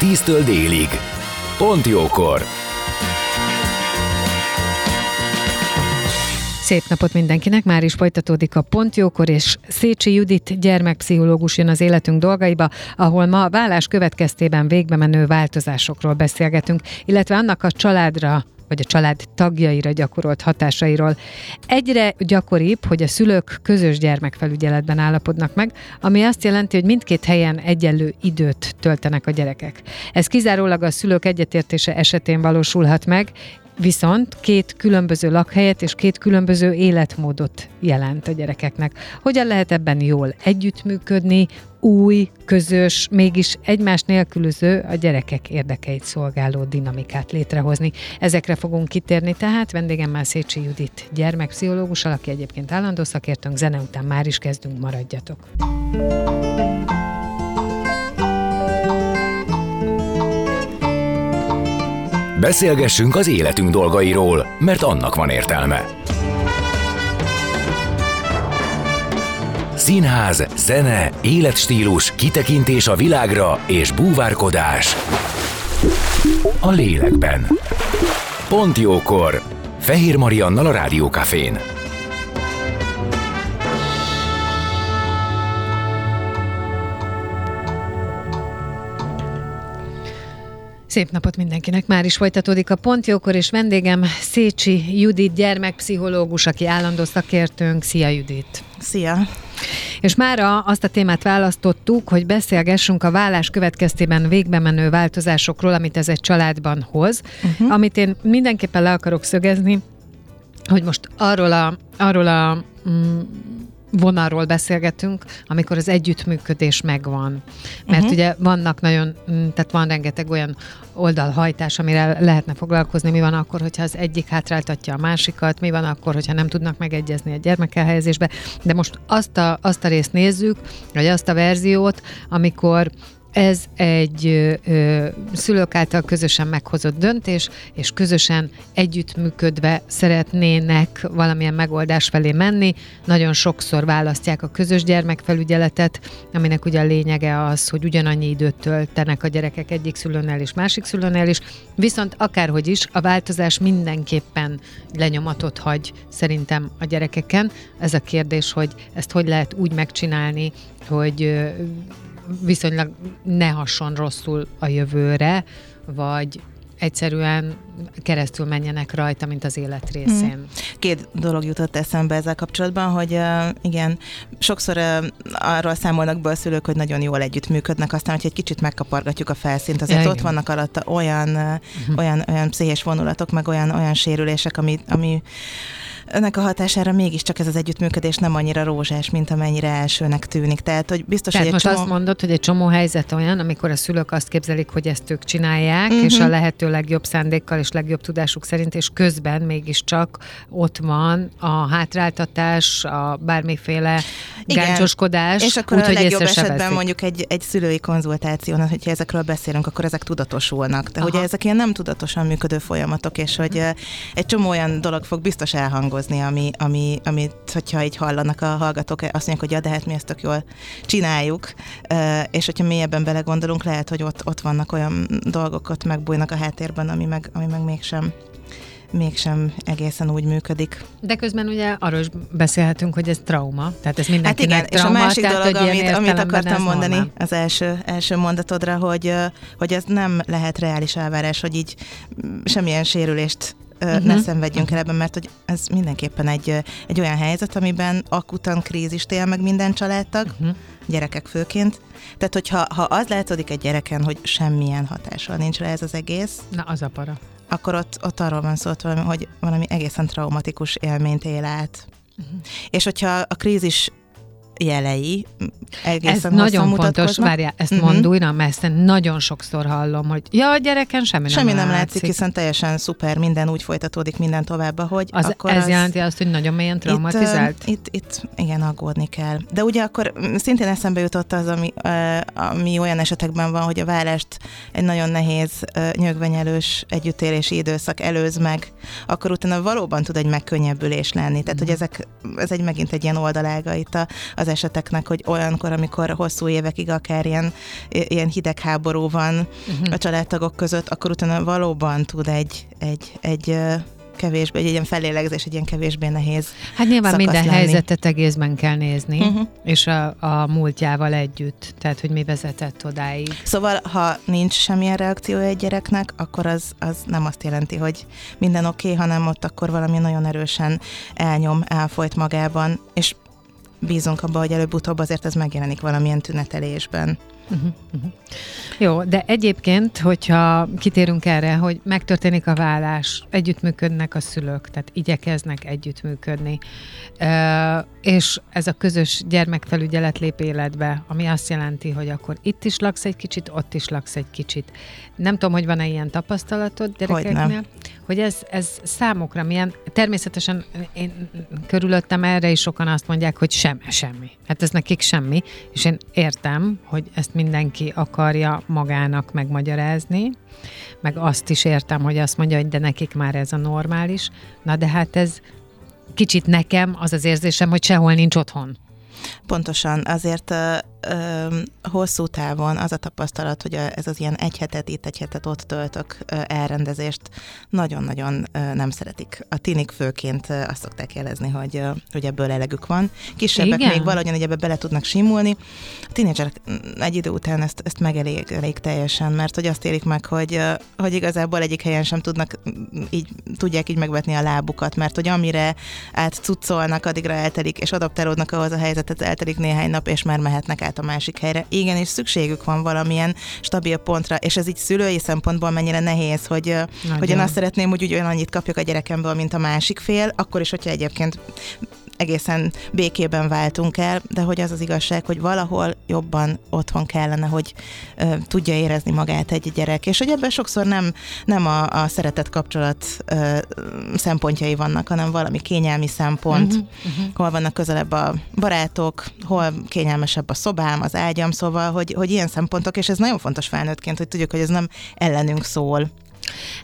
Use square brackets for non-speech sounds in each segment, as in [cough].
10-től délig. Pont jókor! Szép napot mindenkinek, már is folytatódik a Pontjókor, és Szécsi Judit gyermekpszichológus jön az életünk dolgaiba, ahol ma vállás következtében végbe menő változásokról beszélgetünk, illetve annak a családra vagy a család tagjaira gyakorolt hatásairól. Egyre gyakoribb, hogy a szülők közös gyermekfelügyeletben állapodnak meg, ami azt jelenti, hogy mindkét helyen egyenlő időt töltenek a gyerekek. Ez kizárólag a szülők egyetértése esetén valósulhat meg, viszont két különböző lakhelyet és két különböző életmódot jelent a gyerekeknek. Hogyan lehet ebben jól együttműködni, új, közös, mégis egymás nélkülöző a gyerekek érdekeit szolgáló dinamikát létrehozni. Ezekre fogunk kitérni, tehát vendégemmel Szécsi Judit gyermekpszichológus, aki egyébként állandó szakértőnk, zene után már is kezdünk, maradjatok. Beszélgessünk az életünk dolgairól, mert annak van értelme. Színház, zene, életstílus, kitekintés a világra és búvárkodás. A lélekben. Pont jókor. Fehér Mariannal a Rádiókafén. Szép napot mindenkinek! Már is folytatódik a Pontjókor, és vendégem Szécsi Judit, gyermekpszichológus, aki állandó szakértőnk. Szia Judit! Szia! És már azt a témát választottuk, hogy beszélgessünk a vállás következtében végbe menő változásokról, amit ez egy családban hoz, uh-huh. amit én mindenképpen le akarok szögezni, hogy most arról a, arról a mm, vonalról beszélgetünk, amikor az együttműködés megvan. Mert uh-huh. ugye vannak nagyon, mm, tehát van rengeteg olyan oldalhajtás, amire lehetne foglalkozni, mi van akkor, hogyha az egyik hátráltatja a másikat, mi van akkor, hogyha nem tudnak megegyezni a gyermekelhelyezésbe, de most azt a, azt a részt nézzük, vagy azt a verziót, amikor ez egy ö, szülők által közösen meghozott döntés, és közösen együttműködve szeretnének valamilyen megoldás felé menni. Nagyon sokszor választják a közös gyermekfelügyeletet, aminek ugye a lényege az, hogy ugyanannyi időt töltenek a gyerekek egyik szülőnél és másik szülőnél is, viszont akárhogy is, a változás mindenképpen lenyomatot hagy szerintem a gyerekeken. Ez a kérdés, hogy ezt hogy lehet úgy megcsinálni, hogy viszonylag ne hasson rosszul a jövőre, vagy egyszerűen keresztül menjenek rajta, mint az élet részén. Hmm. Két dolog jutott eszembe ezzel kapcsolatban, hogy uh, igen, sokszor uh, arról számolnak be a szülők, hogy nagyon jól együttműködnek, aztán, hogy egy kicsit megkapargatjuk a felszínt, azért ja, ott igen. vannak alatta olyan, uh, olyan, olyan pszichés vonulatok, meg olyan, olyan sérülések, ami, ami ennek a hatására mégiscsak ez az együttműködés nem annyira rózsás, mint amennyire elsőnek tűnik. Tehát, hogy biztos, Tehát hogy most csomó... azt mondod, hogy egy csomó helyzet olyan, amikor a szülők azt képzelik, hogy ezt ők csinálják, uh-huh. és a lehető legjobb szándékkal és legjobb tudásuk szerint, és közben mégiscsak ott van a hátráltatás, a bármiféle gáncsoskodás. És akkor úgy, a legjobb esetben mondjuk egy, egy szülői konzultáción, hogyha ezekről beszélünk, akkor ezek tudatosulnak. De Aha. ugye ezek ilyen nem tudatosan működő folyamatok, és hogy uh-huh. egy csomó olyan dolog fog biztos elhangozni dolgozni, ami, ami, amit, hogyha így hallanak a hallgatók, azt mondják, hogy ja, de hát mi ezt tök jól csináljuk, és hogyha mélyebben belegondolunk, lehet, hogy ott, ott vannak olyan dolgok, ott megbújnak a háttérben, ami meg, ami meg mégsem mégsem egészen úgy működik. De közben ugye arról is beszélhetünk, hogy ez trauma, tehát ez mindenkinek hát igen, trauma, és a másik tehát, dolog, amit, amit akartam mondani normál. az első, első mondatodra, hogy, hogy ez nem lehet reális elvárás, hogy így semmilyen sérülést uh-huh. ne szenvedjünk el ebben, mert hogy ez mindenképpen egy, egy olyan helyzet, amiben akutan krízist él meg minden családtag, uh-huh. gyerekek főként. Tehát, hogyha ha az látszódik egy gyereken, hogy semmilyen hatással nincs rá ez az egész, Na, az a para. akkor ott, ott arról van szó, hogy valami egészen traumatikus élményt él át. Uh-huh. És hogyha a krízis jelei egészen Ez nagyon fontos, várjál, ezt uh-huh. mondd újra, mert ezt nagyon sokszor hallom, hogy ja, a gyereken semmi nem Semmi nem látszik, látszik hiszen teljesen szuper, minden úgy folytatódik, minden tovább, hogy az, akkor Ez az, jelenti azt, hogy nagyon mélyen traumatizált? Itt, itt, itt igen, aggódni kell. De ugye akkor szintén eszembe jutott az, ami, ami olyan esetekben van, hogy a vállást egy nagyon nehéz, nyögvenyelős együttélési időszak előz meg, akkor utána valóban tud egy megkönnyebbülés lenni. Tehát, hogy ezek, ez egy megint egy ilyen oldalága itt a, az eseteknek, hogy olyankor, amikor hosszú évekig akár ilyen, ilyen hidegháború van uh-huh. a családtagok között, akkor utána valóban tud egy, egy, egy kevésbé, egy ilyen felélegzés, egy ilyen kevésbé nehéz Hát nyilván minden lenni. helyzetet egészben kell nézni, uh-huh. és a, a múltjával együtt, tehát hogy mi vezetett odáig. Szóval, ha nincs semmilyen reakció egy gyereknek, akkor az, az nem azt jelenti, hogy minden oké, okay, hanem ott akkor valami nagyon erősen elnyom, elfolyt magában, és bízunk abba, hogy előbb-utóbb azért ez megjelenik valamilyen tünetelésben. Uh-huh, uh-huh. Jó, de egyébként, hogyha kitérünk erre, hogy megtörténik a vállás, együttműködnek a szülők, tehát igyekeznek együttműködni, és ez a közös gyermekfelügyelet lép életbe, ami azt jelenti, hogy akkor itt is laksz egy kicsit, ott is laksz egy kicsit. Nem tudom, hogy van-e ilyen tapasztalatod gyerekeknél, hogy, hogy ez, ez számokra milyen, természetesen én körülöttem erre is sokan azt mondják, hogy sem, semmi. Hát ez nekik semmi, és én értem, hogy ezt mindenki akarja magának megmagyarázni, meg azt is értem, hogy azt mondja, hogy de nekik már ez a normális. Na de hát ez kicsit nekem az az érzésem, hogy sehol nincs otthon. Pontosan, azért ö, hosszú távon az a tapasztalat, hogy ez az ilyen egy hetet itt, egy hetet ott töltök ö, elrendezést nagyon-nagyon ö, nem szeretik. A tinik főként ö, azt szokták jelezni, hogy, ö, hogy ebből elegük van. Kisebbek Igen? még valahogyan, hogy ebbe bele tudnak simulni. A tínédzserek egy idő után ezt, ezt megelég elég teljesen, mert hogy azt élik meg, hogy, ö, hogy igazából egyik helyen sem tudnak, így tudják így megvetni a lábukat, mert hogy amire átcucolnak, addigra eltelik, és adaptálódnak ahhoz a helyzetet, eltelik néhány nap, és már mehetnek át a másik helyre. Igen, és szükségük van valamilyen stabil pontra, és ez így szülői szempontból mennyire nehéz, hogy, hogy én azt szeretném, hogy úgy olyan annyit kapjak a gyerekemből, mint a másik fél, akkor is, hogyha egyébként egészen békében váltunk el, de hogy az az igazság, hogy valahol jobban otthon kellene, hogy ö, tudja érezni magát egy gyerek, és hogy ebben sokszor nem, nem a, a szeretet kapcsolat ö, szempontjai vannak, hanem valami kényelmi szempont, uh-huh, uh-huh. hol vannak közelebb a barátok, hol kényelmesebb a szobám, az ágyam, szóval, hogy, hogy ilyen szempontok, és ez nagyon fontos felnőttként, hogy tudjuk, hogy ez nem ellenünk szól,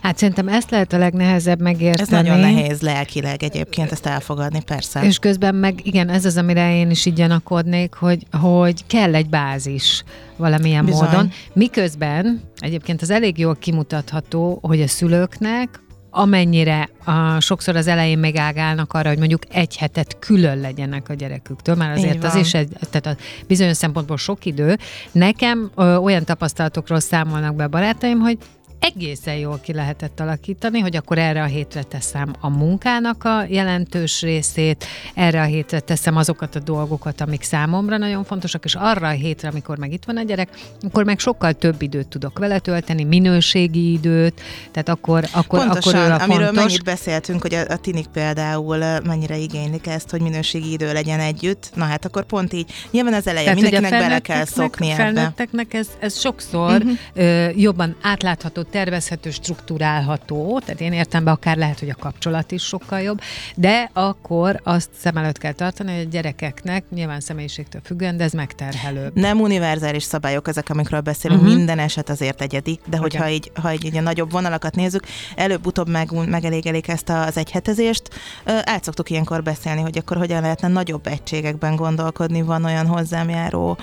Hát szerintem ezt lehet a legnehezebb megérteni. Ez nagyon nehéz lelkileg egyébként ezt elfogadni, persze. És közben meg igen, ez az, amire én is így gyanakodnék, hogy, hogy kell egy bázis valamilyen Bizony. módon. Miközben egyébként az elég jól kimutatható, hogy a szülőknek amennyire a, sokszor az elején megágálnak arra, hogy mondjuk egy hetet külön legyenek a gyereküktől, mert azért az is egy, tehát a bizonyos szempontból sok idő. Nekem ö, olyan tapasztalatokról számolnak be barátaim, hogy egészen jól ki lehetett alakítani, hogy akkor erre a hétre teszem a munkának a jelentős részét, erre a hétre teszem azokat a dolgokat, amik számomra nagyon fontosak, és arra a hétre, amikor meg itt van a gyerek, akkor meg sokkal több időt tudok vele tölteni, minőségi időt, tehát akkor, akkor, Pontosan, akkor ő a amiről fontos. mennyit beszéltünk, hogy a, a tinik például mennyire igénylik ezt, hogy minőségi idő legyen együtt, na hát akkor pont így, nyilván az elején tehát, mindenkinek bele kell szokni ebbe. Felnőtteknek ez, ez sokszor uh-huh. ö, jobban átlátható tervezhető, struktúrálható, tehát én értem be, akár lehet, hogy a kapcsolat is sokkal jobb, de akkor azt szem előtt kell tartani, hogy a gyerekeknek nyilván személyiségtől függően, de ez megterhelőbb. Nem univerzális szabályok ezek, amikről beszélünk, uh-huh. minden eset azért egyedi, de hogyha okay. így, ha így, így a nagyobb vonalakat nézzük, előbb-utóbb meg, megelégelik ezt az egyhetezést, át szoktuk ilyenkor beszélni, hogy akkor hogyan lehetne nagyobb egységekben gondolkodni. Van olyan hozzám járó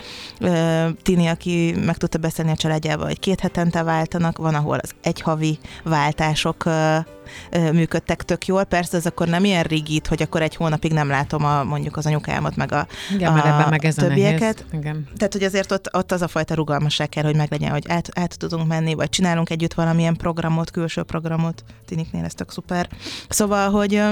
tini, aki meg tudta beszélni a családjával, hogy két hetente váltanak, van, ahol az egyhavi váltások működtek tök jól. Persze ez akkor nem ilyen rigid, hogy akkor egy hónapig nem látom a, mondjuk az anyukámat, meg a, Igen, a meg ez többieket. Igen. Tehát, hogy azért ott, ott az a fajta rugalmasság kell, hogy meglegyen, hogy át, át tudunk menni, vagy csinálunk együtt valamilyen programot, külső programot. Tiniknél ez tök szuper. Szóval, hogy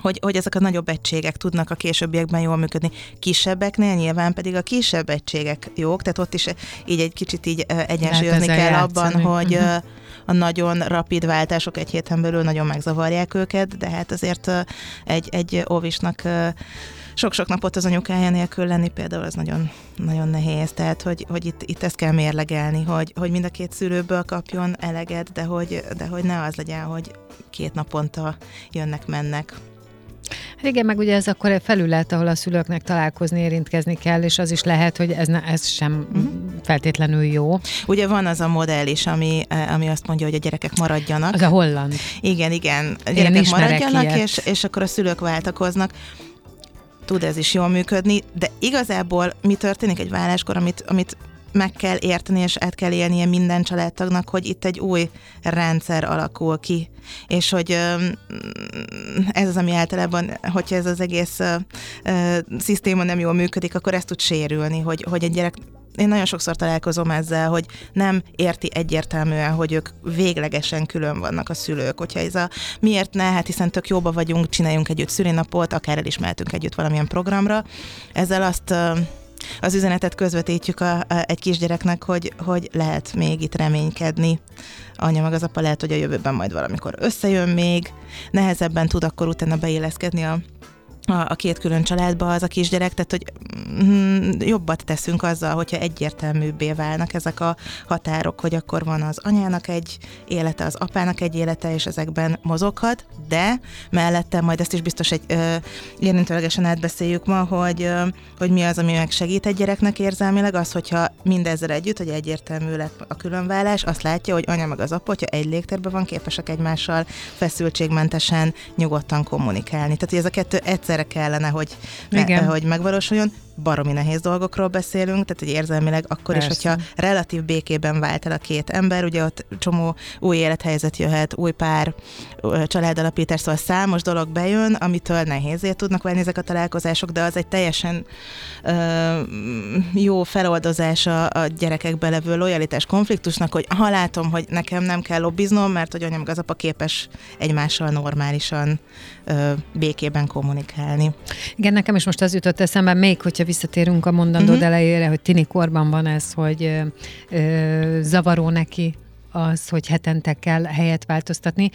hogy, hogy ezek a nagyobb egységek tudnak a későbbiekben jól működni. Kisebbeknél nyilván pedig a kisebb egységek jók, tehát ott is így egy kicsit így egyensúlyozni kell abban, hogy uh-huh. a nagyon rapid váltások egy héten belül nagyon megzavarják őket, de hát azért egy, egy óvisnak sok-sok napot az anyukája nélkül lenni például az nagyon, nagyon nehéz. Tehát, hogy, hogy itt, itt ezt kell mérlegelni, hogy, hogy mind a két szülőből kapjon eleget, de hogy, de hogy ne az legyen, hogy két naponta jönnek-mennek. Igen, meg ugye ez akkor felület, ahol a szülőknek találkozni, érintkezni kell, és az is lehet, hogy ez, ne, ez sem mm. feltétlenül jó. Ugye van az a modell is, ami, ami azt mondja, hogy a gyerekek maradjanak. Az a holland. Igen, igen. A gyerekek maradjanak, és, és akkor a szülők váltakoznak tud ez is jól működni, de igazából mi történik egy válláskor, amit, amit meg kell érteni, és át kell élnie minden családtagnak, hogy itt egy új rendszer alakul ki, és hogy ez az, ami általában, hogyha ez az egész szisztéma nem jól működik, akkor ez tud sérülni, hogy, hogy egy gyerek én nagyon sokszor találkozom ezzel, hogy nem érti egyértelműen, hogy ők véglegesen külön vannak a szülők. Hogyha ez a miért ne, hát hiszen tök jóba vagyunk, csináljunk együtt szülinapot, akár el is mehetünk együtt valamilyen programra. Ezzel azt az üzenetet közvetítjük a, a, egy kisgyereknek, hogy, hogy lehet még itt reménykedni. Anya meg az apa lehet, hogy a jövőben majd valamikor összejön még, nehezebben tud akkor utána beilleszkedni a a, a két külön családba az a kisgyerek, tehát hogy mm, jobbat teszünk azzal, hogyha egyértelműbbé válnak ezek a határok, hogy akkor van az anyának egy élete, az apának egy élete, és ezekben mozoghat, de mellette majd ezt is biztos egy ö, érintőlegesen átbeszéljük ma, hogy, ö, hogy mi az, ami meg segít egy gyereknek érzelmileg, az, hogyha mindezzel együtt, hogy egyértelmű lett a különvállás, azt látja, hogy anya meg az apa, hogyha egy légtérben van, képesek egymással feszültségmentesen, nyugodtan kommunikálni. Tehát, ez a kettő egyszer egyszerre kellene, hogy, me, hogy megvalósuljon baromi nehéz dolgokról beszélünk, tehát hogy érzelmileg akkor Persze. is, hogyha relatív békében vált el a két ember, ugye ott csomó új élethelyzet jöhet, új pár, családalapítás, szóval számos dolog bejön, amitől nehézé tudnak válni ezek a találkozások, de az egy teljesen ö, jó feloldozása a gyerekekbe levő lojalitás konfliktusnak, hogy ha látom, hogy nekem nem kell lobbiznom, mert hogy anyám az apa képes egymással normálisan ö, békében kommunikálni. Igen, nekem is most az jutott eszembe, még hogyha visszatérünk a mondandó uh-huh. elejére, hogy tini korban van ez, hogy ö, ö, zavaró neki az, hogy hetente kell helyet változtatni,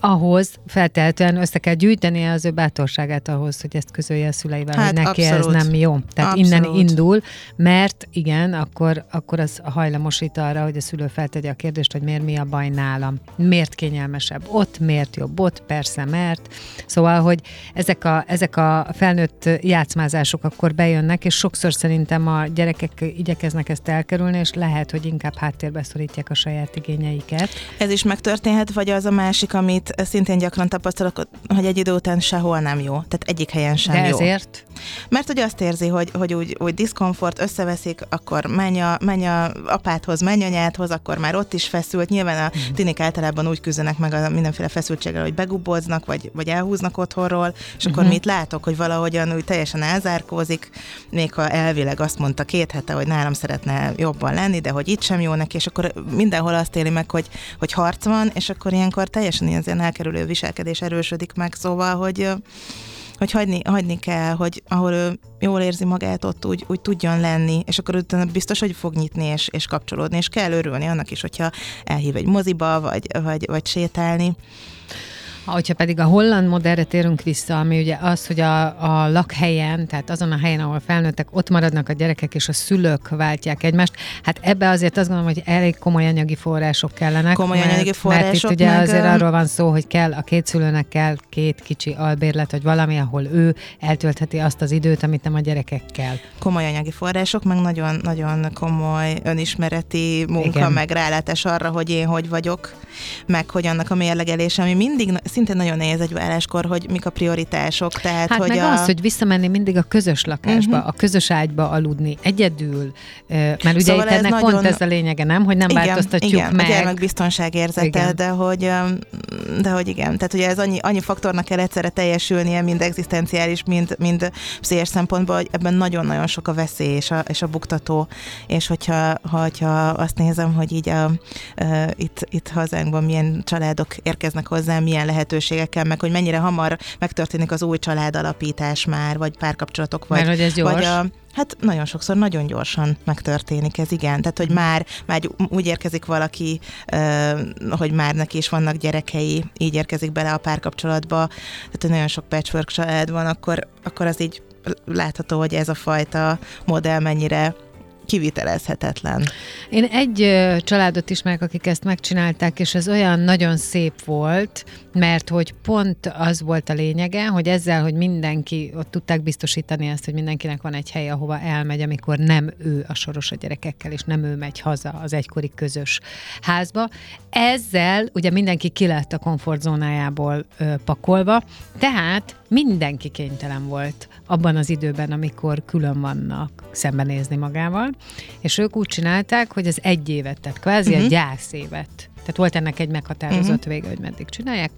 ahhoz feltehetően össze kell gyűjteni az ő bátorságát ahhoz, hogy ezt közölje a szüleivel, hát, hogy neki abszolút. ez nem jó. Tehát abszolút. innen indul, mert igen, akkor, akkor az hajlamosít arra, hogy a szülő feltegye a kérdést, hogy miért mi a baj nálam, miért kényelmesebb ott, miért jobb ott, persze, mert. Szóval, hogy ezek a, ezek a felnőtt játszmázások akkor bejönnek, és sokszor szerintem a gyerekek igyekeznek ezt elkerülni, és lehet, hogy inkább háttérbe szorítják a saját igényeiket. Ez is megtörténhet, vagy az a másik, amit szintén gyakran tapasztalok, hogy egy idő után sehol nem jó. Tehát egyik helyen sem De jó. ezért? Mert hogy azt érzi, hogy, hogy úgy, úgy diszkomfort, összeveszik, akkor menj a, menj a apádhoz, menj anyádhoz, akkor már ott is feszült. Nyilván a mm. tinik általában úgy küzdenek meg a mindenféle feszültséggel, hogy begubóznak, vagy, vagy elhúznak otthonról, és akkor mm-hmm. mit látok, hogy valahogyan úgy teljesen elzárkózik, még ha elvileg azt mondta két hete, hogy nálam szeretne jobban lenni, de hogy itt sem jó neki, és akkor mindenhol azt éli meg, hogy, hogy harc van, és akkor ilyenkor teljesen ilyen ilyen elkerülő viselkedés erősödik meg, szóval, hogy hogy hagyni, hagyni kell, hogy ahol ő jól érzi magát, ott úgy, úgy tudjon lenni, és akkor utána biztos, hogy fog nyitni és, és kapcsolódni, és kell örülni annak is, hogyha elhív egy moziba, vagy, vagy, vagy sétálni. Hogyha pedig a holland modellre térünk vissza, ami ugye az, hogy a, a lakhelyen, tehát azon a helyen, ahol felnőttek, ott maradnak a gyerekek, és a szülők váltják egymást, hát ebbe azért azt gondolom, hogy elég komoly anyagi források kellenek. Komoly mert, anyagi források. Mert itt ugye meg... azért arról van szó, hogy kell a két szülőnek kell két kicsi albérlet, vagy valami, ahol ő eltöltheti azt az időt, amit nem a gyerekekkel. Komoly anyagi források, meg nagyon-nagyon komoly önismereti munka, Igen. meg rálátás arra, hogy én hogy vagyok, meg hogy annak a mérlegelése, ami mindig szintén nagyon nehéz egy válláskor, hogy mik a prioritások. Tehát, hát hogy meg a... az, hogy visszamenni mindig a közös lakásba, uh-huh. a közös ágyba aludni, egyedül, mert ugye szóval itt ennek nagyon... pont ez a lényege, nem? Hogy nem igen, változtatjuk igen, meg. Igen, biztonság érzete, de hogy, de hogy igen, tehát ugye ez annyi, annyi faktornak kell egyszerre teljesülnie, mind egzisztenciális, mind, mind pszichés szempontból, hogy ebben nagyon-nagyon sok a veszély és a, és a buktató, és hogyha, hogyha azt nézem, hogy így a, a, itt, itt hazánkban milyen családok érkeznek hozzá, milyen lehet lehetőségekkel, meg hogy mennyire hamar megtörténik az új családalapítás már, vagy párkapcsolatok, vagy, Mert hogy ez gyors. vagy a, Hát nagyon sokszor nagyon gyorsan megtörténik ez, igen. Tehát, hogy már, már úgy érkezik valaki, hogy már neki is vannak gyerekei, így érkezik bele a párkapcsolatba, tehát, hogy nagyon sok patchwork család van, akkor, akkor az így látható, hogy ez a fajta modell mennyire kivitelezhetetlen. Én egy családot ismerek, akik ezt megcsinálták, és ez olyan nagyon szép volt, mert hogy pont az volt a lényege, hogy ezzel, hogy mindenki, ott tudták biztosítani ezt, hogy mindenkinek van egy hely, ahova elmegy, amikor nem ő a soros a gyerekekkel, és nem ő megy haza az egykori közös házba. Ezzel ugye mindenki ki lett a komfortzónájából ö, pakolva, tehát mindenki kénytelen volt abban az időben, amikor külön vannak szembenézni magával, és ők úgy csinálták, hogy az egy évet, tehát kvázi uh-huh. a gyászévet. Tehát volt ennek egy meghatározott uh-huh. vége, hogy meddig csinálják,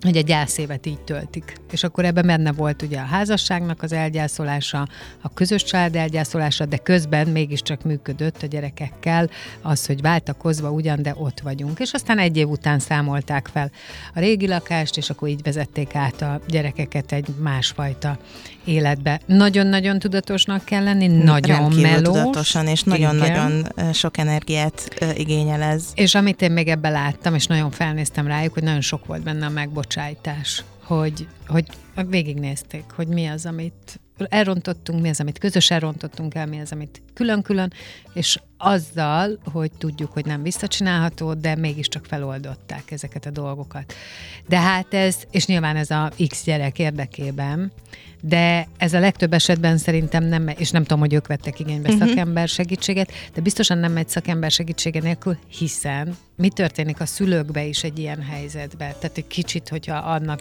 hogy a gyászévet így töltik. És akkor ebben benne volt ugye a házasságnak az elgyászolása, a közös család elgyászolása, de közben mégiscsak működött a gyerekekkel az, hogy váltakozva ugyan, de ott vagyunk. És aztán egy év után számolták fel a régi lakást, és akkor így vezették át a gyerekeket egy másfajta életbe. Nagyon-nagyon tudatosnak kell lenni, nagyon melós. tudatosan, és nagyon-nagyon sok energiát igényel ez. És amit én még ebbe láttam, és nagyon felnéztem rájuk, hogy nagyon sok volt benne a megbocsájtás, hogy, hogy végignézték, hogy mi az, amit elrontottunk, mi az, amit közösen rontottunk el, mi az, amit külön-külön, és azzal, hogy tudjuk, hogy nem visszacsinálható, de mégiscsak feloldották ezeket a dolgokat. De hát ez, és nyilván ez a X gyerek érdekében, de ez a legtöbb esetben szerintem nem, és nem tudom, hogy ők vettek igénybe uh-huh. szakember segítséget, de biztosan nem megy szakember segítsége nélkül, hiszen mi történik a szülőkbe is egy ilyen helyzetbe? Tehát egy kicsit, hogyha annak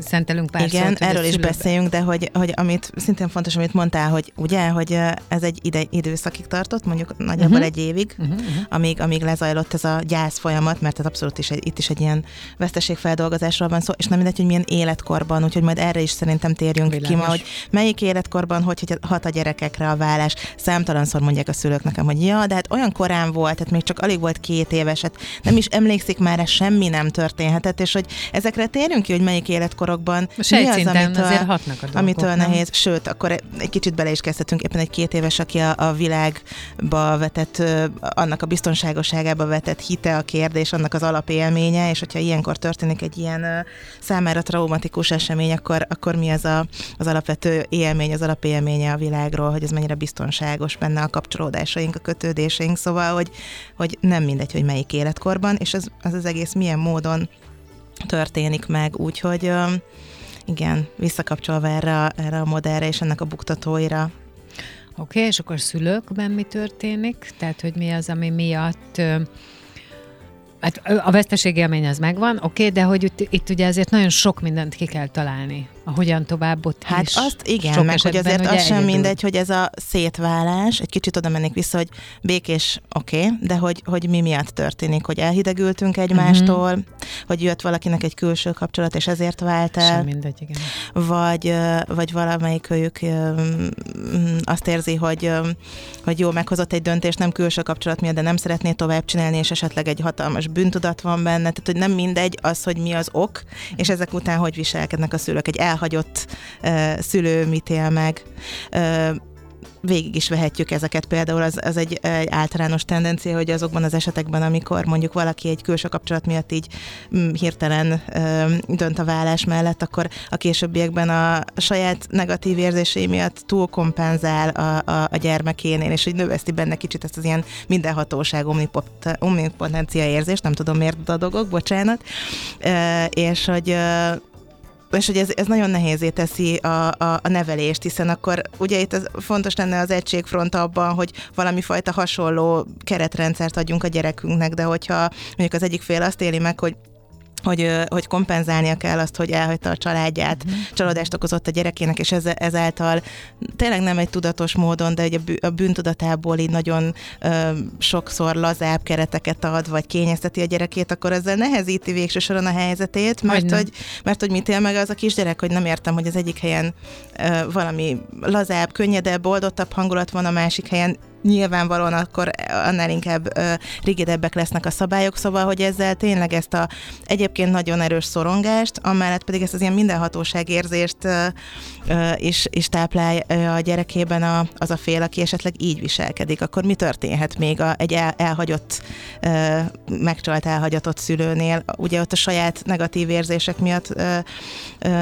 szentelünk pár Igen, szót, erről is beszéljünk, de hogy, hogy amit szintén fontos, amit mondtál, hogy ugye, hogy ez egy ide, időszakig tartott, mondjuk nagyjából uh-huh. egy évig, uh-huh. amíg, amíg lezajlott ez a gyász folyamat, mert ez abszolút is egy, itt is egy ilyen veszteségfeldolgozásról van szó, és nem mindegy, hogy milyen életkorban, úgyhogy majd erre is szerintem térjünk Világos. ki ma, hogy melyik életkorban, hogy hat a gyerekekre a vállás. Számtalanszor mondják a szülők nekem, hogy ja, de hát olyan korán volt, tehát még csak alig volt két éves, hát nem is emlékszik már, semmi nem történhetett, és hogy ezekre térjünk ki, hogy melyik életkorokban mi az, amitől, azért hatnak a dolgok, amitől nem? nehéz. Sőt, akkor egy kicsit bele is kezdhetünk, éppen egy két éves, aki a, a világba vetett, annak a biztonságosságába vetett hite a kérdés, annak az alapélménye, és hogyha ilyenkor történik egy ilyen számára traumatikus esemény, akkor, akkor mi az a, az alapvető élmény, az alapélménye a világról, hogy ez mennyire biztonságos benne a kapcsolódásaink, a kötődéseink, szóval, hogy, hogy nem mindegy, hogy melyik életkorban, és ez, az az egész milyen módon történik meg, úgyhogy igen, visszakapcsolva erre, erre a modellre és ennek a buktatóira. Oké, okay, és akkor szülőkben mi történik? Tehát, hogy mi az, ami miatt Hát a veszteségélmény az megvan, oké, okay, de hogy itt, itt ugye azért nagyon sok mindent ki kell találni a hogyan tovább ott Hát is azt igen, meg hogy azért az sem mindegy, hogy ez a szétválás, egy kicsit oda mennék vissza, hogy békés, oké, okay, de hogy, hogy mi miatt történik, hogy elhidegültünk egymástól, uh-huh. hogy jött valakinek egy külső kapcsolat, és ezért vált el. Sem mindegy, igen. Vagy, vagy valamelyik őjük azt érzi, hogy, hogy jó, meghozott egy döntést, nem külső kapcsolat miatt, de nem szeretné tovább csinálni, és esetleg egy hatalmas bűntudat van benne, tehát hogy nem mindegy az, hogy mi az ok, és ezek után hogy viselkednek a szülők. Egy elhagyott szülő mit él meg. Végig is vehetjük ezeket. Például az, az egy, egy általános tendencia, hogy azokban az esetekben, amikor mondjuk valaki egy külső kapcsolat miatt így mm, hirtelen ö, dönt a vállás mellett, akkor a későbbiekben a saját negatív érzései miatt túl kompenzál a, a, a gyermekénél, és hogy növeszti benne kicsit ezt az ilyen mindenhatóság, omnipotencia érzést, nem tudom miért dadogok, bocsánat, ö, és hogy és hogy ez, ez nagyon nehézé teszi a, a, a nevelést, hiszen akkor ugye itt az, fontos lenne az egységfront abban, hogy valami fajta hasonló keretrendszert adjunk a gyerekünknek, de hogyha mondjuk az egyik fél azt éli meg, hogy hogy, hogy kompenzálnia kell azt, hogy elhagyta a családját, uh-huh. csalódást okozott a gyerekének, és ez, ezáltal tényleg nem egy tudatos módon, de egy a bűntudatából így nagyon ö, sokszor lazább kereteket ad, vagy kényezteti a gyerekét, akkor ezzel nehezíti végső soron a helyzetét, mert hogy, mert hogy mit él meg az a kisgyerek, hogy nem értem, hogy az egyik helyen ö, valami lazább, könnyedebb, oldottabb hangulat van, a másik helyen nyilvánvalóan akkor annál inkább rigidebbek lesznek a szabályok, szóval, hogy ezzel tényleg ezt a egyébként nagyon erős szorongást, amellett pedig ezt az ilyen mindenhatóság érzést is, is táplálja a gyerekében a, az a fél, aki esetleg így viselkedik, akkor mi történhet még a, egy el, elhagyott, megcsalt elhagyatott szülőnél? Ugye ott a saját negatív érzések miatt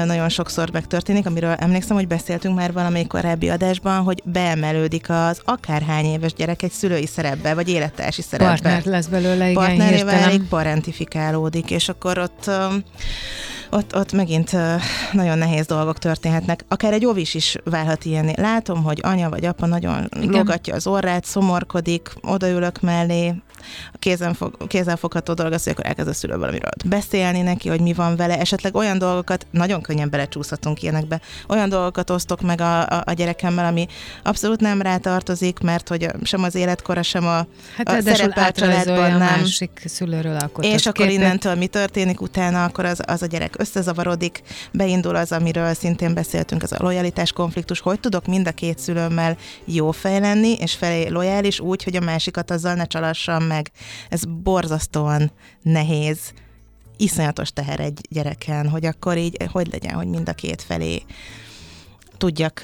nagyon sokszor megtörténik, amiről emlékszem, hogy beszéltünk már valamelyik korábbi adásban, hogy beemelődik az akárhány éves gyerek egy szülői szerepbe, vagy élettársi szerepbe. Partner lesz belőle, igen, Partnerével elég parentifikálódik, és akkor ott ott, ott megint nagyon nehéz dolgok történhetnek. Akár egy ovis is válhat ilyen. Látom, hogy anya vagy apa nagyon Igen. logatja az orrát, szomorkodik, odaülök mellé, kézen fogható dolog az, hogy akkor elkezd a szülő valamiről beszélni neki, hogy mi van vele, esetleg olyan dolgokat, nagyon könnyen belecsúszhatunk ilyenekbe, olyan dolgokat osztok meg a, a, a gyerekemmel, ami abszolút nem rá tartozik, mert hogy sem az életkora, sem a, hát a szerepe a családban nem. A másik szülőről alkotott És akkor képet. innentől mi történik utána, akkor az, az a gyerek összezavarodik, beindul az, amiről szintén beszéltünk, az a lojalitás konfliktus, hogy tudok mind a két szülőmmel jó fej lenni, és felé lojális úgy, hogy a másikat azzal ne csalassam meg. Ez borzasztóan nehéz, iszonyatos teher egy gyereken, hogy akkor így, hogy legyen, hogy mind a két felé tudjak,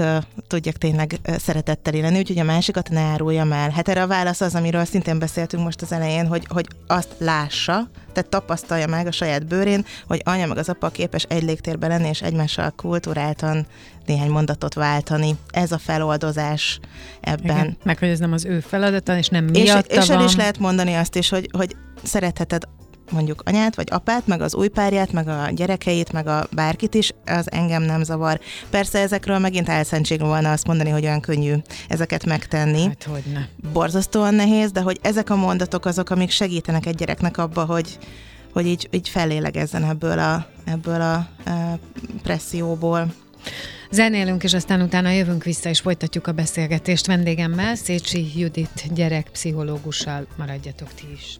tudjak tényleg szeretettel élni, úgyhogy a másikat ne áruljam el. Hát erre a válasz az, amiről szintén beszéltünk most az elején, hogy, hogy azt lássa, tehát tapasztalja meg a saját bőrén, hogy anya meg az apa képes egy légtérben lenni, és egymással kulturáltan néhány mondatot váltani. Ez a feloldozás ebben. Igen, meg hogy ez nem az ő feladata, és nem miatta és, és el is lehet mondani azt is, hogy, hogy szeretheted mondjuk anyát, vagy apát, meg az új párját, meg a gyerekeit, meg a bárkit is, az engem nem zavar. Persze ezekről megint álszentség volna azt mondani, hogy olyan könnyű ezeket megtenni. Hát, hogy ne. Borzasztóan nehéz, de hogy ezek a mondatok azok, amik segítenek egy gyereknek abba, hogy, hogy így, így fellélegezzen ebből a, ebből a, a presszióból. Zenélünk, és aztán utána jövünk vissza, és folytatjuk a beszélgetést vendégemmel, Szécsi Judit gyerekpszichológussal. Maradjatok ti is.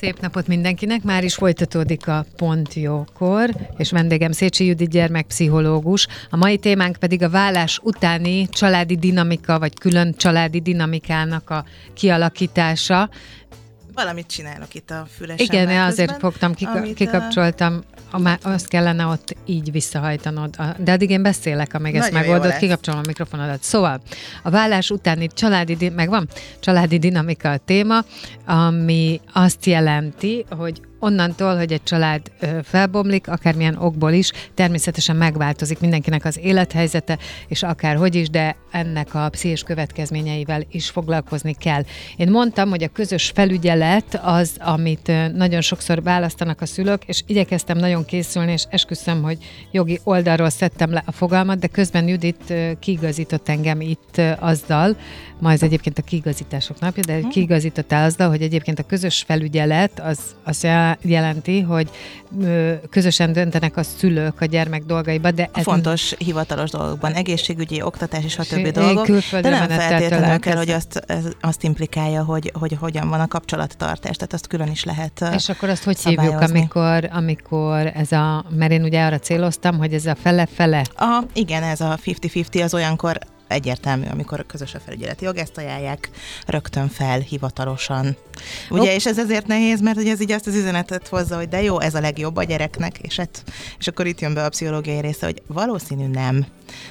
Szép napot mindenkinek, már is folytatódik a Pont Jókor, és vendégem Szécsi Judit gyermekpszichológus. A mai témánk pedig a vállás utáni családi dinamika, vagy külön családi dinamikának a kialakítása. Valamit csinálok itt a fülesen. Igen, azért fogtam, kika- amit, kikapcsoltam, a, azt kellene ott így visszahajtanod. De addig én beszélek, amíg ezt megoldod, kikapcsolom a mikrofonodat. Szóval, a vállás utáni családi, megvan? Családi dinamika a téma, ami azt jelenti, hogy onnantól, hogy egy család felbomlik, akármilyen okból is, természetesen megváltozik mindenkinek az élethelyzete, és akárhogy is, de ennek a pszichés következményeivel is foglalkozni kell. Én mondtam, hogy a közös felügyelet az, amit nagyon sokszor választanak a szülők, és igyekeztem nagyon készülni, és esküszöm, hogy jogi oldalról szedtem le a fogalmat, de közben Judit kiigazított engem itt azzal, ma ez egyébként a kiigazítások napja, de kiigazítottál azzal, hogy egyébként a közös felügyelet az, az jelenti, hogy közösen döntenek a szülők a gyermek dolgaiba, de ez fontos hivatalos dolgokban, egészségügyi, oktatás és a többi dolgok, de nem feltétlenül kell, hogy azt, azt implikálja, hogy, hogy hogyan van a kapcsolattartás, tehát azt külön is lehet És akkor azt hogy hívjuk, amikor, amikor ez a, mert én ugye arra céloztam, hogy ez a fele-fele. Aha, igen, ez a 50-50 az olyankor egyértelmű, amikor közös a felügyeleti jog, ezt ajánlják rögtön fel hivatalosan. Ugye, oh. és ez ezért nehéz, mert ugye ez így azt az üzenetet hozza, hogy de jó, ez a legjobb a gyereknek, és, hát, és akkor itt jön be a pszichológiai része, hogy valószínű nem.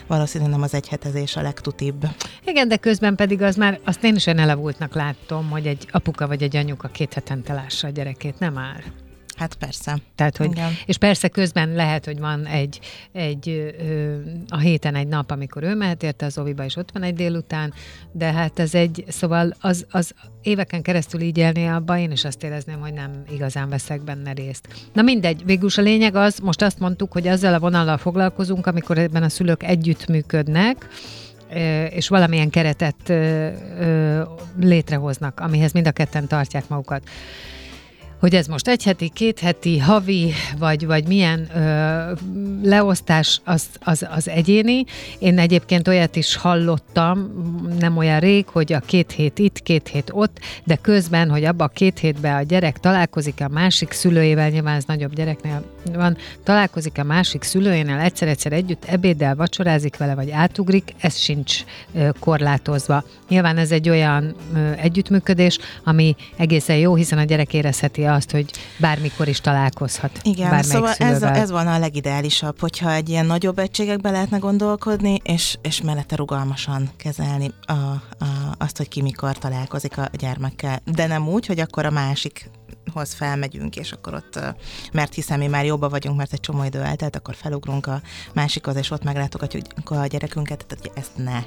Valószínű nem az egyhetezés a legtutibb. Igen, de közben pedig az már, azt én is olyan elavultnak látom, hogy egy apuka vagy egy anyuka két hetente lássa a gyerekét, nem már. Hát persze. Tehát, hogy, és persze közben lehet, hogy van egy, egy ö, a héten egy nap, amikor ő mehet érte az oviba, és ott van egy délután, de hát ez egy, szóval az, az éveken keresztül így élni abba, én is azt érezném, hogy nem igazán veszek benne részt. Na mindegy, végül a lényeg az, most azt mondtuk, hogy azzal a vonallal foglalkozunk, amikor ebben a szülők együttműködnek, és valamilyen keretet létrehoznak, amihez mind a ketten tartják magukat hogy ez most egy heti, két heti, havi, vagy, vagy milyen ö, leosztás, az, az, az egyéni. Én egyébként olyat is hallottam, nem olyan rég, hogy a két hét itt, két hét ott, de közben, hogy abba a két hétben a gyerek találkozik a másik szülőjével, nyilván ez nagyobb gyereknél van, találkozik a másik szülőjénél, egyszer-egyszer együtt ebéddel vacsorázik vele, vagy átugrik, ez sincs ö, korlátozva. Nyilván ez egy olyan ö, együttműködés, ami egészen jó, hiszen a gyerek érezheti azt, hogy bármikor is találkozhat. Igen, szóval ez, a, ez van a legideálisabb, hogyha egy ilyen nagyobb egységekbe lehetne gondolkodni, és, és mellette rugalmasan kezelni a, a, azt, hogy ki mikor találkozik a gyermekkel. De nem úgy, hogy akkor a másik hoz felmegyünk, és akkor ott, mert hiszen mi már jobban vagyunk, mert egy csomó idő eltelt, akkor felugrunk a másikhoz, és ott meglátogatjuk a gyerekünket, tehát ezt ne,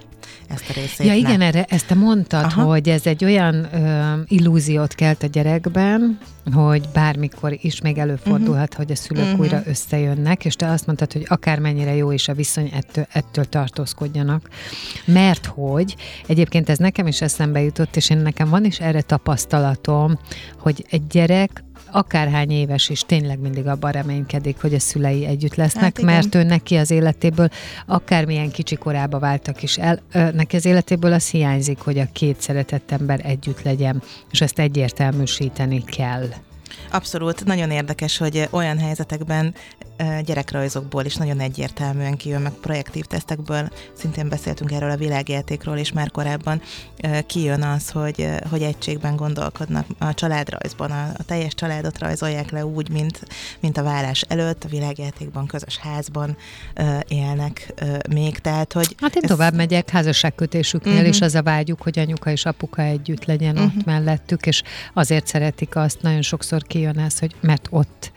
ezt a részét Ja igen, ne. erre, ezt te mondtad, Aha. hogy ez egy olyan ö, illúziót kelt a gyerekben, hogy bármikor is még előfordulhat, uh-huh. hogy a szülők uh-huh. újra összejönnek, és te azt mondtad, hogy akármennyire jó is a viszony, ettől, ettől tartózkodjanak. Mert hogy, egyébként ez nekem is eszembe jutott, és én nekem van is erre tapasztalatom, hogy egy gyerek akárhány éves is tényleg mindig abban reménykedik, hogy a szülei együtt lesznek, hát mert ő neki az életéből, akármilyen kicsi korába váltak is el, neki az életéből az hiányzik, hogy a két szeretett ember együtt legyen, és ezt egyértelműsíteni kell. Abszolút, nagyon érdekes, hogy olyan helyzetekben gyerekrajzokból is nagyon egyértelműen kijön, meg projektív tesztekből, szintén beszéltünk erről a világjátékról is már korábban, kijön az, hogy, hogy egységben gondolkodnak a családrajzban, a, a teljes családot rajzolják le úgy, mint, mint a vállás előtt, a világjátékban, közös házban élnek még, tehát hogy... Hát én ez... tovább megyek házasságkötésüknél, uh-huh. és az a vágyuk, hogy anyuka és apuka együtt legyen uh-huh. ott mellettük, és azért szeretik azt, nagyon sokszor kijön ez, hogy mert ott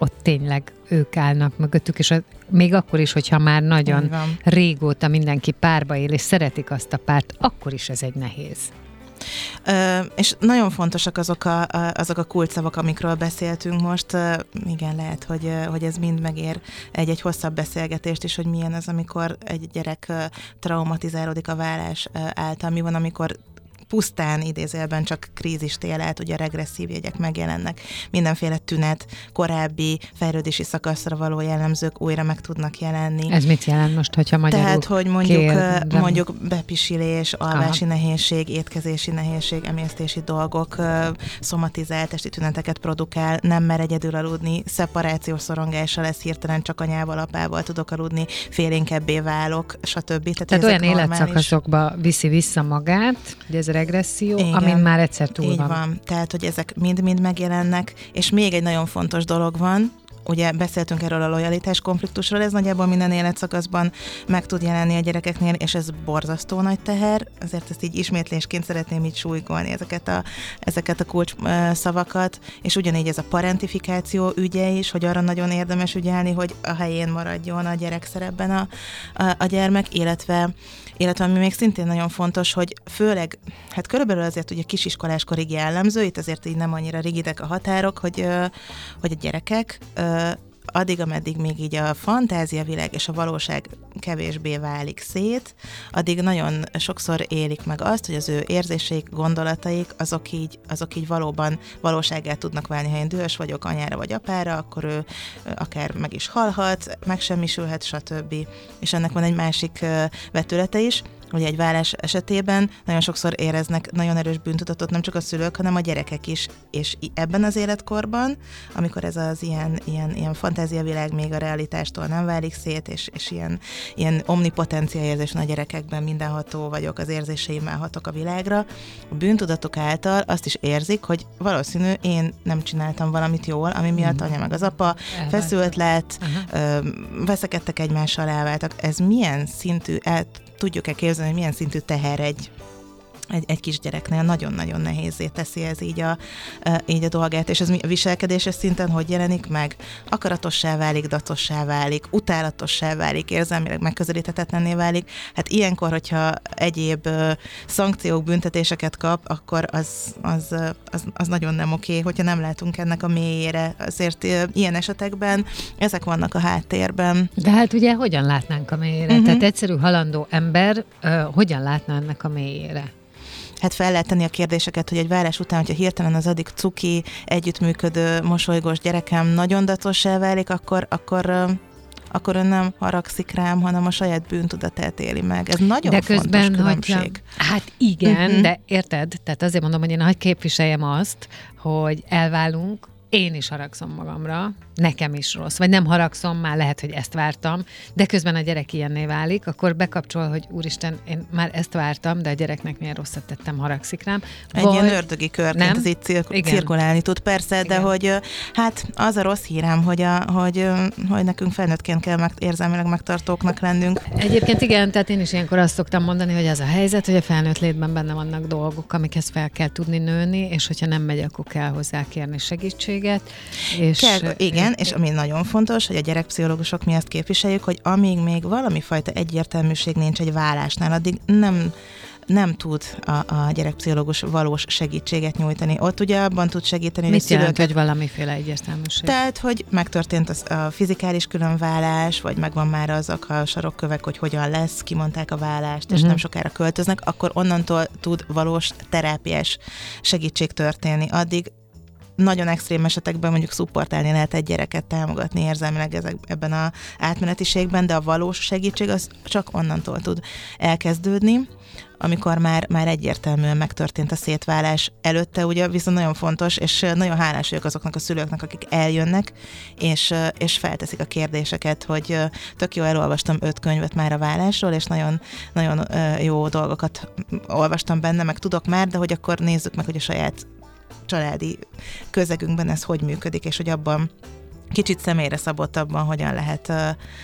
ott tényleg ők állnak mögöttük, és a, még akkor is, hogyha már nagyon régóta mindenki párba él, és szeretik azt a párt, akkor is ez egy nehéz. Ö, és nagyon fontosak azok a, azok a kulcsszavak, amikről beszéltünk most. Ö, igen, lehet, hogy, hogy ez mind megér egy-egy hosszabb beszélgetést is, hogy milyen az, amikor egy gyerek traumatizálódik a vállás által, mi van, amikor pusztán idézőjelben csak krízist él át, ugye a regresszív jegyek megjelennek, mindenféle tünet, korábbi fejlődési szakaszra való jellemzők újra meg tudnak jelenni. Ez mit jelent most, hogyha magyarul Tehát, hogy mondjuk, kér, mondjuk bepisilés, alvási Aha. nehézség, étkezési nehézség, emésztési dolgok, szomatizált testi tüneteket produkál, nem mer egyedül aludni, szeparációs szorongása lesz hirtelen csak anyával, apával tudok aludni, félénkebbé válok, stb. Tehát, Tehát olyan életszakaszokba viszi vissza magát, hogy ez regresszió, Igen, amin már egyszer túl így van. van. Tehát, hogy ezek mind-mind megjelennek, és még egy nagyon fontos dolog van, ugye beszéltünk erről a lojalitás konfliktusról, ez nagyjából minden életszakaszban meg tud jelenni a gyerekeknél, és ez borzasztó nagy teher, azért ezt így ismétlésként szeretném így súlykolni ezeket a, ezeket a kulcs szavakat, és ugyanígy ez a parentifikáció ügye is, hogy arra nagyon érdemes ügyelni, hogy a helyén maradjon a gyerek szerepben a, a, a gyermek, illetve illetve ami még szintén nagyon fontos, hogy főleg, hát körülbelül azért ugye kisiskoláskorig jellemző, itt azért így nem annyira rigidek a határok, hogy, hogy a gyerekek addig, ameddig még így a fantáziavilág és a valóság kevésbé válik szét, addig nagyon sokszor élik meg azt, hogy az ő érzéseik, gondolataik, azok így, azok így valóban valóságát tudnak válni. Ha én dühös vagyok anyára vagy apára, akkor ő akár meg is halhat, megsemmisülhet, stb. És ennek van egy másik vetülete is, Ugye egy vállás esetében nagyon sokszor éreznek nagyon erős bűntudatot nem csak a szülők, hanem a gyerekek is. És ebben az életkorban, amikor ez az ilyen, ilyen, ilyen fantáziavilág még a realitástól nem válik szét, és, és ilyen, ilyen omnipotencia érzés a gyerekekben mindenható vagyok, az érzéseimmel hatok a világra, a bűntudatok által azt is érzik, hogy valószínű én nem csináltam valamit jól, ami miatt anya meg az apa feszült lett, veszekedtek egymással, elváltak. Ez milyen szintű el tudjuk-e képzelni, hogy milyen szintű teher egy egy, egy kisgyereknél nagyon-nagyon nehézé teszi ez így a, így a dolgát, és ez a viselkedéses szinten hogy jelenik meg? Akaratossá válik, datossá válik, utálatossá válik, érzelmileg megközelíthetetlenné válik. Hát ilyenkor, hogyha egyéb szankciók, büntetéseket kap, akkor az, az, az, az nagyon nem oké, hogyha nem látunk ennek a mélyére. Azért ilyen esetekben ezek vannak a háttérben. De hát ugye hogyan látnánk a mélyére? Uh-huh. Tehát egyszerű halandó ember uh, hogyan látna ennek a mélyére? Hát fel lehet tenni a kérdéseket, hogy egy vállás után, hogyha hirtelen az addig cuki, együttműködő, mosolygós gyerekem nagyon datossá válik, akkor, akkor akkor ön nem haragszik rám, hanem a saját bűntudatát éli meg. Ez nagyon de közben, fontos különbség. Hát igen, uh-huh. de érted? Tehát azért mondom, hogy én hagy képviseljem azt, hogy elválunk, én is haragszom magamra, nekem is rossz, vagy nem haragszom, már lehet, hogy ezt vártam, de közben a gyerek ilyenné válik, akkor bekapcsol, hogy úristen, én már ezt vártam, de a gyereknek milyen rosszat tettem, haragszik rám. Egy vagy... ilyen ördögi körként ez itt cir- cirkulálni tud, persze, Igen. de hogy hát az a rossz hírem, hogy, a, hogy, hogy nekünk felnőttként kell meg, érzelmileg megtartóknak lennünk. Egyébként igen, tehát én is ilyenkor azt szoktam mondani, hogy az a helyzet, hogy a felnőtt létben benne vannak dolgok, amikhez fel kell tudni nőni, és hogyha nem megy, akkor kell hozzá kérni segítséget. És kell, igen, és ami nagyon fontos, hogy a gyerekpszichológusok mi azt képviseljük, hogy amíg még valami fajta egyértelműség nincs egy vállásnál, addig nem nem tud a, a gyerekpszichológus valós segítséget nyújtani. Ott ugye abban tud segíteni, Mit hogy jelent, hogy valamiféle egyértelműség? Tehát, hogy megtörtént az, a fizikális különvállás, vagy megvan már azok a sarokkövek, hogy hogyan lesz, kimondták a vállást, és uh-huh. nem sokára költöznek, akkor onnantól tud valós terápiás segítség történni. Addig nagyon extrém esetekben mondjuk szupportálni lehet egy gyereket támogatni érzelmileg ezek, ebben a átmenetiségben, de a valós segítség az csak onnantól tud elkezdődni, amikor már, már egyértelműen megtörtént a szétválás előtte, ugye viszont nagyon fontos, és nagyon hálás vagyok azoknak a szülőknek, akik eljönnek, és, és felteszik a kérdéseket, hogy tök jó, elolvastam öt könyvet már a vállásról, és nagyon, nagyon jó dolgokat olvastam benne, meg tudok már, de hogy akkor nézzük meg, hogy a saját családi közegünkben ez hogy működik, és hogy abban kicsit személyre szabottabban hogyan lehet uh,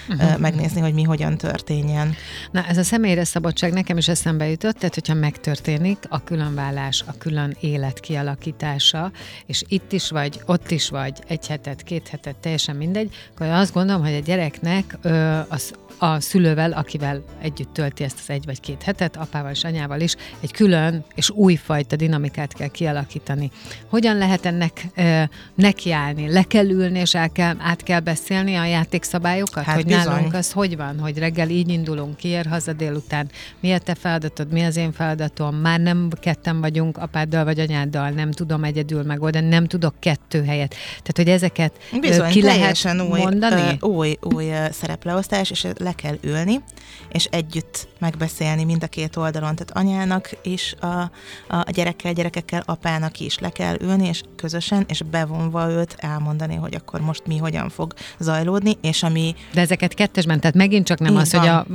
uh-huh. megnézni, hogy mi hogyan történjen. Na, ez a személyre szabadság nekem is eszembe jutott, tehát hogyha megtörténik a különvállás, a külön élet kialakítása, és itt is vagy, ott is vagy, egy hetet, két hetet, teljesen mindegy, akkor azt gondolom, hogy a gyereknek az a szülővel, akivel együtt tölti ezt az egy vagy két hetet, apával és anyával is, egy külön és újfajta dinamikát kell kialakítani. Hogyan lehet ennek e, nekiállni? Le kell ülni, és el kell, át kell beszélni a játékszabályokat? Hát hogy bizony. nálunk az hogy van, hogy reggel így indulunk, kiér haza délután, mi a te feladatod, mi az én feladatom, már nem ketten vagyunk apáddal vagy anyáddal, nem tudom egyedül megoldani, nem tudok kettő helyet. Tehát, hogy ezeket bizony, ki lehet új, mondani? új, új szerepleosztás, és le kell ülni, és együtt megbeszélni mind a két oldalon. Tehát anyának is, a, a gyerekkel, gyerekekkel, apának is le kell ülni, és közösen, és bevonva őt elmondani, hogy akkor most mi hogyan fog zajlódni, és ami... De ezeket kettesben, tehát megint csak nem Így az, van. hogy a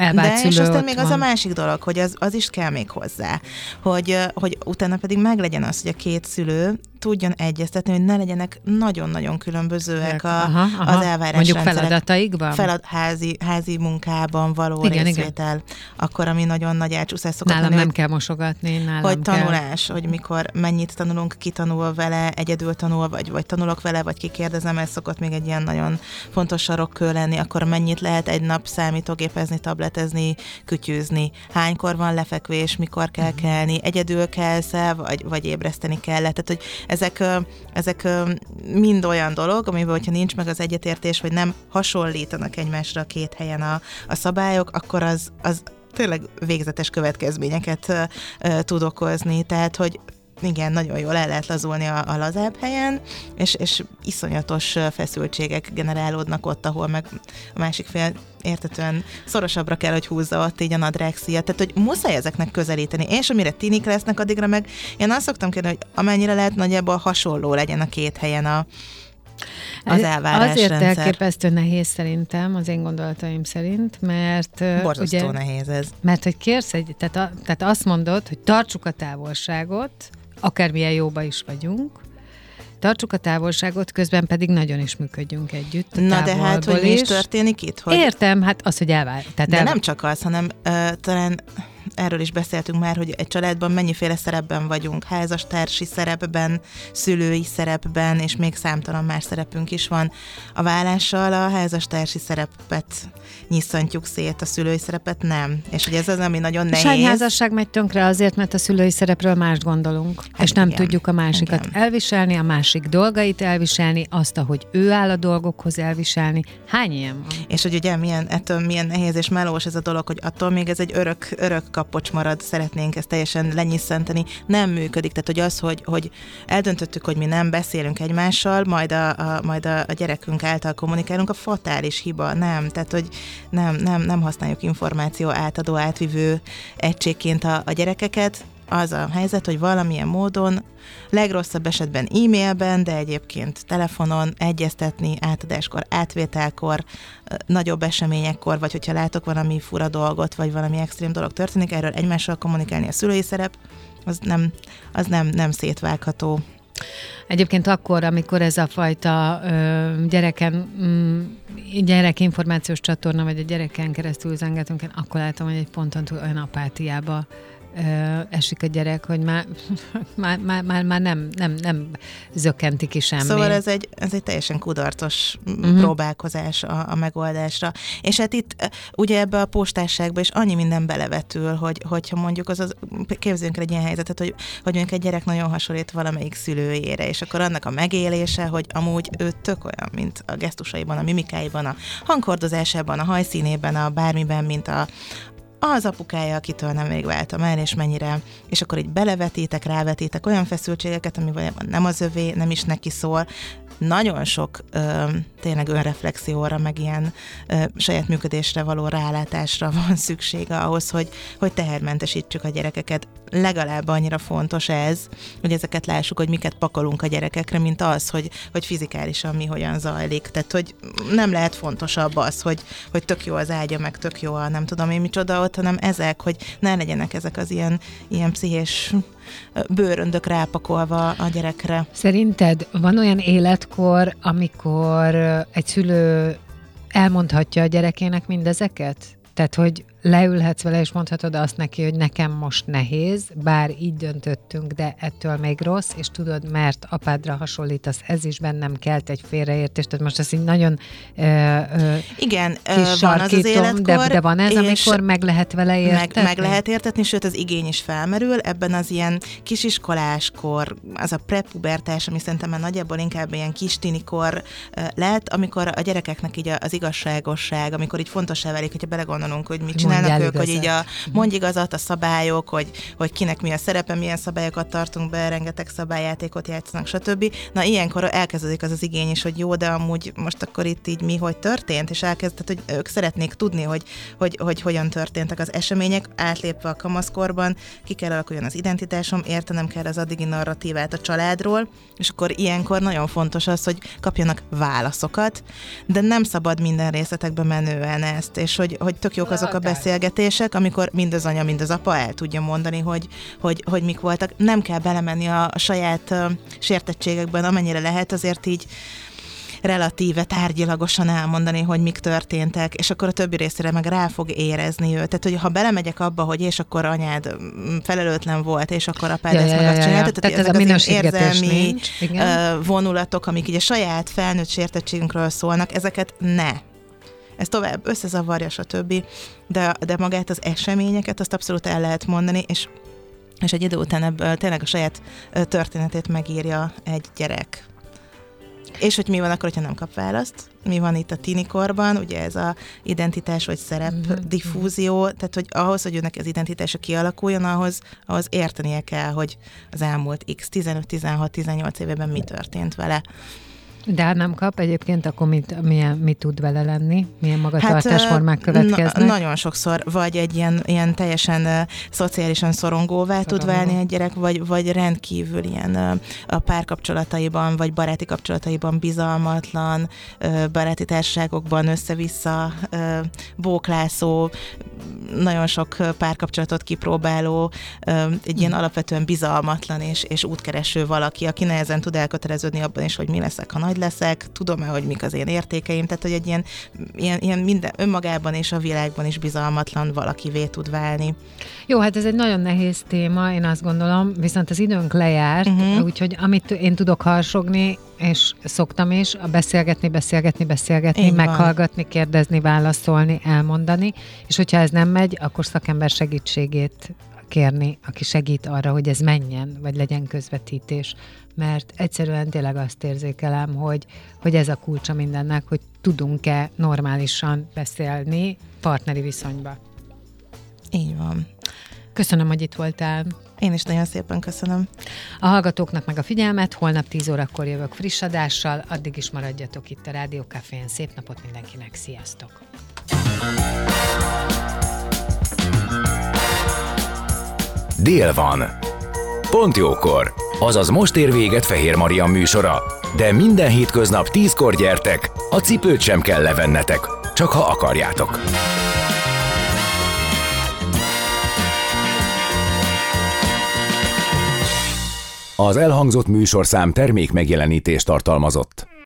elvált De, és aztán még van. az a másik dolog, hogy az, az is kell még hozzá, hogy, hogy utána pedig meglegyen az, hogy a két szülő tudjon egyeztetni, hogy ne legyenek nagyon-nagyon különbözőek a, aha, aha. az elvárás Mondjuk feladataikban? Felad, házi, házi munkában való igen, részvétel. Igen. Akkor, ami nagyon nagy elcsúszás szokott Nálam lenni, nem kell mosogatni, nálam Hogy tanulás, kell. hogy mikor mennyit tanulunk, ki tanul vele, egyedül tanul, vagy, vagy tanulok vele, vagy kikérdezem, ez szokott még egy ilyen nagyon fontos sarokkő lenni, akkor mennyit lehet egy nap számítógépezni, tabletezni, kütyűzni, hánykor van lefekvés, mikor kell uh-huh. kelni, egyedül kelsz vagy, vagy ébreszteni kell. Tehát, hogy ezek, ezek mind olyan dolog, amivel, hogyha nincs meg az egyetértés, vagy nem hasonlítanak egymásra a két helyen a, a szabályok, akkor az, az tényleg végzetes következményeket tud okozni. Tehát, hogy igen, nagyon jól el lehet lazulni a, a lazább helyen, és, és iszonyatos feszültségek generálódnak ott, ahol meg a másik fél értetően szorosabbra kell, hogy húzza ott így a nadrágszia. Tehát, hogy muszáj ezeknek közelíteni, és amire tinik lesznek, addigra meg én azt szoktam kérni, hogy amennyire lehet nagyjából hasonló legyen a két helyen a, az elvárás Azért rendszer. elképesztő nehéz szerintem, az én gondolataim szerint, mert... Borzasztó ugye, nehéz ez. Mert hogy kérsz egy, tehát, a, tehát azt mondod, hogy tartsuk a távolságot, akármilyen jóba is vagyunk, tartsuk a távolságot, közben pedig nagyon is működjünk együtt. Na de hát, hogy mi is történik itt? Hogy... Értem, hát az, hogy elvár. Tehát de elvár. nem csak az, hanem uh, talán erről is beszéltünk már, hogy egy családban mennyiféle szerepben vagyunk, házastársi szerepben, szülői szerepben, és még számtalan más szerepünk is van. A vállással a házastársi szerepet nyisszantjuk szét, a szülői szerepet nem. És hogy ez az, ami nagyon nehéz. Hány házasság megy tönkre azért, mert a szülői szerepről mást gondolunk, hát és nem igen, tudjuk a másikat igen. elviselni, a másik dolgait elviselni, azt, ahogy ő áll a dolgokhoz elviselni. Hány ilyen van? És hogy ugye milyen, ettől milyen nehéz és melós ez a dolog, hogy attól még ez egy örök, örök kapocs marad, szeretnénk ezt teljesen lenyisszenteni. Nem működik. Tehát, hogy az, hogy, hogy eldöntöttük, hogy mi nem beszélünk egymással, majd a, a, majd a, a gyerekünk által kommunikálunk, a fatális hiba. Nem. Tehát, hogy nem, nem, nem használjuk információ átadó, átvivő egységként a, a gyerekeket, az a helyzet, hogy valamilyen módon, legrosszabb esetben e-mailben, de egyébként telefonon egyeztetni, átadáskor, átvételkor, nagyobb eseményekkor, vagy hogyha látok valami fura dolgot, vagy valami extrém dolog történik, erről egymással kommunikálni a szülői szerep, az nem, az nem, nem szétvágható. Egyébként akkor, amikor ez a fajta ö, gyereken, mm, gyerek információs csatorna, vagy a gyereken keresztül zengetünk, akkor látom, hogy egy ponton túl olyan apátiába esik a gyerek, hogy már, [laughs] már, már, már, már nem, nem, nem zökkenti ki semmi. Szóval ez egy, ez egy teljesen kudarcos uh-huh. próbálkozás a, a megoldásra. És hát itt ugye ebbe a postásságba is annyi minden belevetül, hogy, hogyha mondjuk az, az képzeljünk el egy ilyen helyzetet, hogy, hogy mondjuk egy gyerek nagyon hasonlít valamelyik szülőjére, és akkor annak a megélése, hogy amúgy ő tök olyan, mint a gesztusaiban, a mimikáiban, a hangkordozásában, a hajszínében, a bármiben, mint a, az apukája, akitől nem még váltam el, és mennyire, és akkor így belevetítek, rávetítek olyan feszültségeket, ami valójában nem az övé, nem is neki szól, nagyon sok ö, tényleg önreflexióra, meg ilyen ö, saját működésre való rálátásra [laughs] van szüksége ahhoz, hogy, hogy tehermentesítsük a gyerekeket. Legalább annyira fontos ez, hogy ezeket lássuk, hogy miket pakolunk a gyerekekre, mint az, hogy, hogy fizikálisan mi hogyan zajlik. Tehát, hogy nem lehet fontosabb az, hogy, hogy tök jó az ágya, meg tök jó a nem tudom én micsoda ott, hanem ezek, hogy ne legyenek ezek az ilyen, ilyen pszichés bőröndök rápakolva a gyerekre. Szerinted van olyan életkor, amikor egy szülő elmondhatja a gyerekének mindezeket? Tehát, hogy leülhetsz vele, és mondhatod azt neki, hogy nekem most nehéz, bár így döntöttünk, de ettől még rossz, és tudod, mert apádra hasonlítasz, ez is bennem kelt egy félreértést, tehát most ezt így nagyon ö, ö, Igen, kis van az az életkor, de, de van ez, amikor meg lehet vele értetni? Meg, meg lehet értetni, sőt az igény is felmerül, ebben az ilyen kisiskoláskor, az a prepubertás, ami szerintem már nagyjából inkább ilyen kistinikor lehet, amikor a gyerekeknek így az igazságosság, amikor így fontosá válik, hogyha belegondolunk, hogy mit csinálnak ők, hogy így a mondj igazat, a szabályok, hogy, hogy kinek mi a szerepe, milyen szabályokat tartunk be, rengeteg szabályjátékot játszanak, stb. Na ilyenkor elkezdődik az az igény is, hogy jó, de amúgy most akkor itt így mi, hogy történt, és elkezdett, hogy ők szeretnék tudni, hogy, hogy, hogy hogyan történtek az események, átlépve a kamaszkorban, ki kell alakuljon az identitásom, értenem kell az addigi narratívát a családról, és akkor ilyenkor nagyon fontos az, hogy kapjanak válaszokat, de nem szabad minden részletekbe menően ezt, és hogy, hogy tök jók azok a beszélgetések, beszélgetések, amikor mind az anya, mind az apa el tudja mondani, hogy, hogy, hogy mik voltak. Nem kell belemenni a, a saját uh, sértettségekben, amennyire lehet, azért így relatíve tárgyilagosan elmondani, hogy mik történtek, és akkor a többi részére meg rá fog érezni ő. Tehát, hogy ha belemegyek abba, hogy és akkor anyád felelőtlen volt, és akkor apád ja, ezt ja, meg azt csinálta, tehát, tehát ez az érzelmi nincs, vonulatok, amik így a saját felnőtt sértettségünkről szólnak, ezeket ne ez tovább összezavarja, stb. De, de magát az eseményeket azt abszolút el lehet mondani, és és egy idő után ebből tényleg a saját történetét megírja egy gyerek. És hogy mi van akkor, hogyha nem kap választ? Mi van itt a tinikorban? Ugye ez a identitás vagy szerep mm-hmm. diffúzió, tehát hogy ahhoz, hogy önnek az identitása kialakuljon, ahhoz, ahhoz értenie kell, hogy az elmúlt x 15-16-18 éveben mi történt vele. De hát nem kap egyébként, akkor mit, milyen, mit tud vele lenni? Milyen magatartásformák hát, következnek? Na, nagyon sokszor, vagy egy ilyen, ilyen teljesen uh, szociálisan szorongóvá Szorongó. tud válni egy gyerek, vagy, vagy rendkívül ilyen uh, a párkapcsolataiban, vagy baráti kapcsolataiban bizalmatlan, uh, baráti társaságokban össze-vissza uh, bóklászó, nagyon sok párkapcsolatot kipróbáló, uh, egy ilyen alapvetően bizalmatlan és, és útkereső valaki, aki nehezen tud elköteleződni abban is, hogy mi leszek, ha nagy leszek, tudom-e, hogy mik az én értékeim, tehát hogy egy ilyen, ilyen, ilyen minden önmagában és a világban is bizalmatlan valakivé tud válni. Jó, hát ez egy nagyon nehéz téma, én azt gondolom, viszont az időnk lejárt, uh-huh. úgyhogy amit én tudok harsogni, és szoktam is, a beszélgetni, beszélgetni, beszélgetni, Így meghallgatni, van. kérdezni, válaszolni, elmondani, és hogyha ez nem megy, akkor szakember segítségét kérni, aki segít arra, hogy ez menjen, vagy legyen közvetítés, mert egyszerűen tényleg azt érzékelem, hogy, hogy ez a kulcsa mindennek, hogy tudunk-e normálisan beszélni partneri viszonyba. Így van. Köszönöm, hogy itt voltál. Én is nagyon szépen köszönöm. A hallgatóknak meg a figyelmet, holnap 10 órakor jövök friss adással, addig is maradjatok itt a Rádió Cafén. Szép napot mindenkinek, sziasztok! Dél van. Pont jókor. Azaz most ér véget Fehér Maria műsora. De minden hétköznap tízkor gyertek, a cipőt sem kell levennetek, csak ha akarjátok. Az elhangzott műsorszám termék megjelenítést tartalmazott.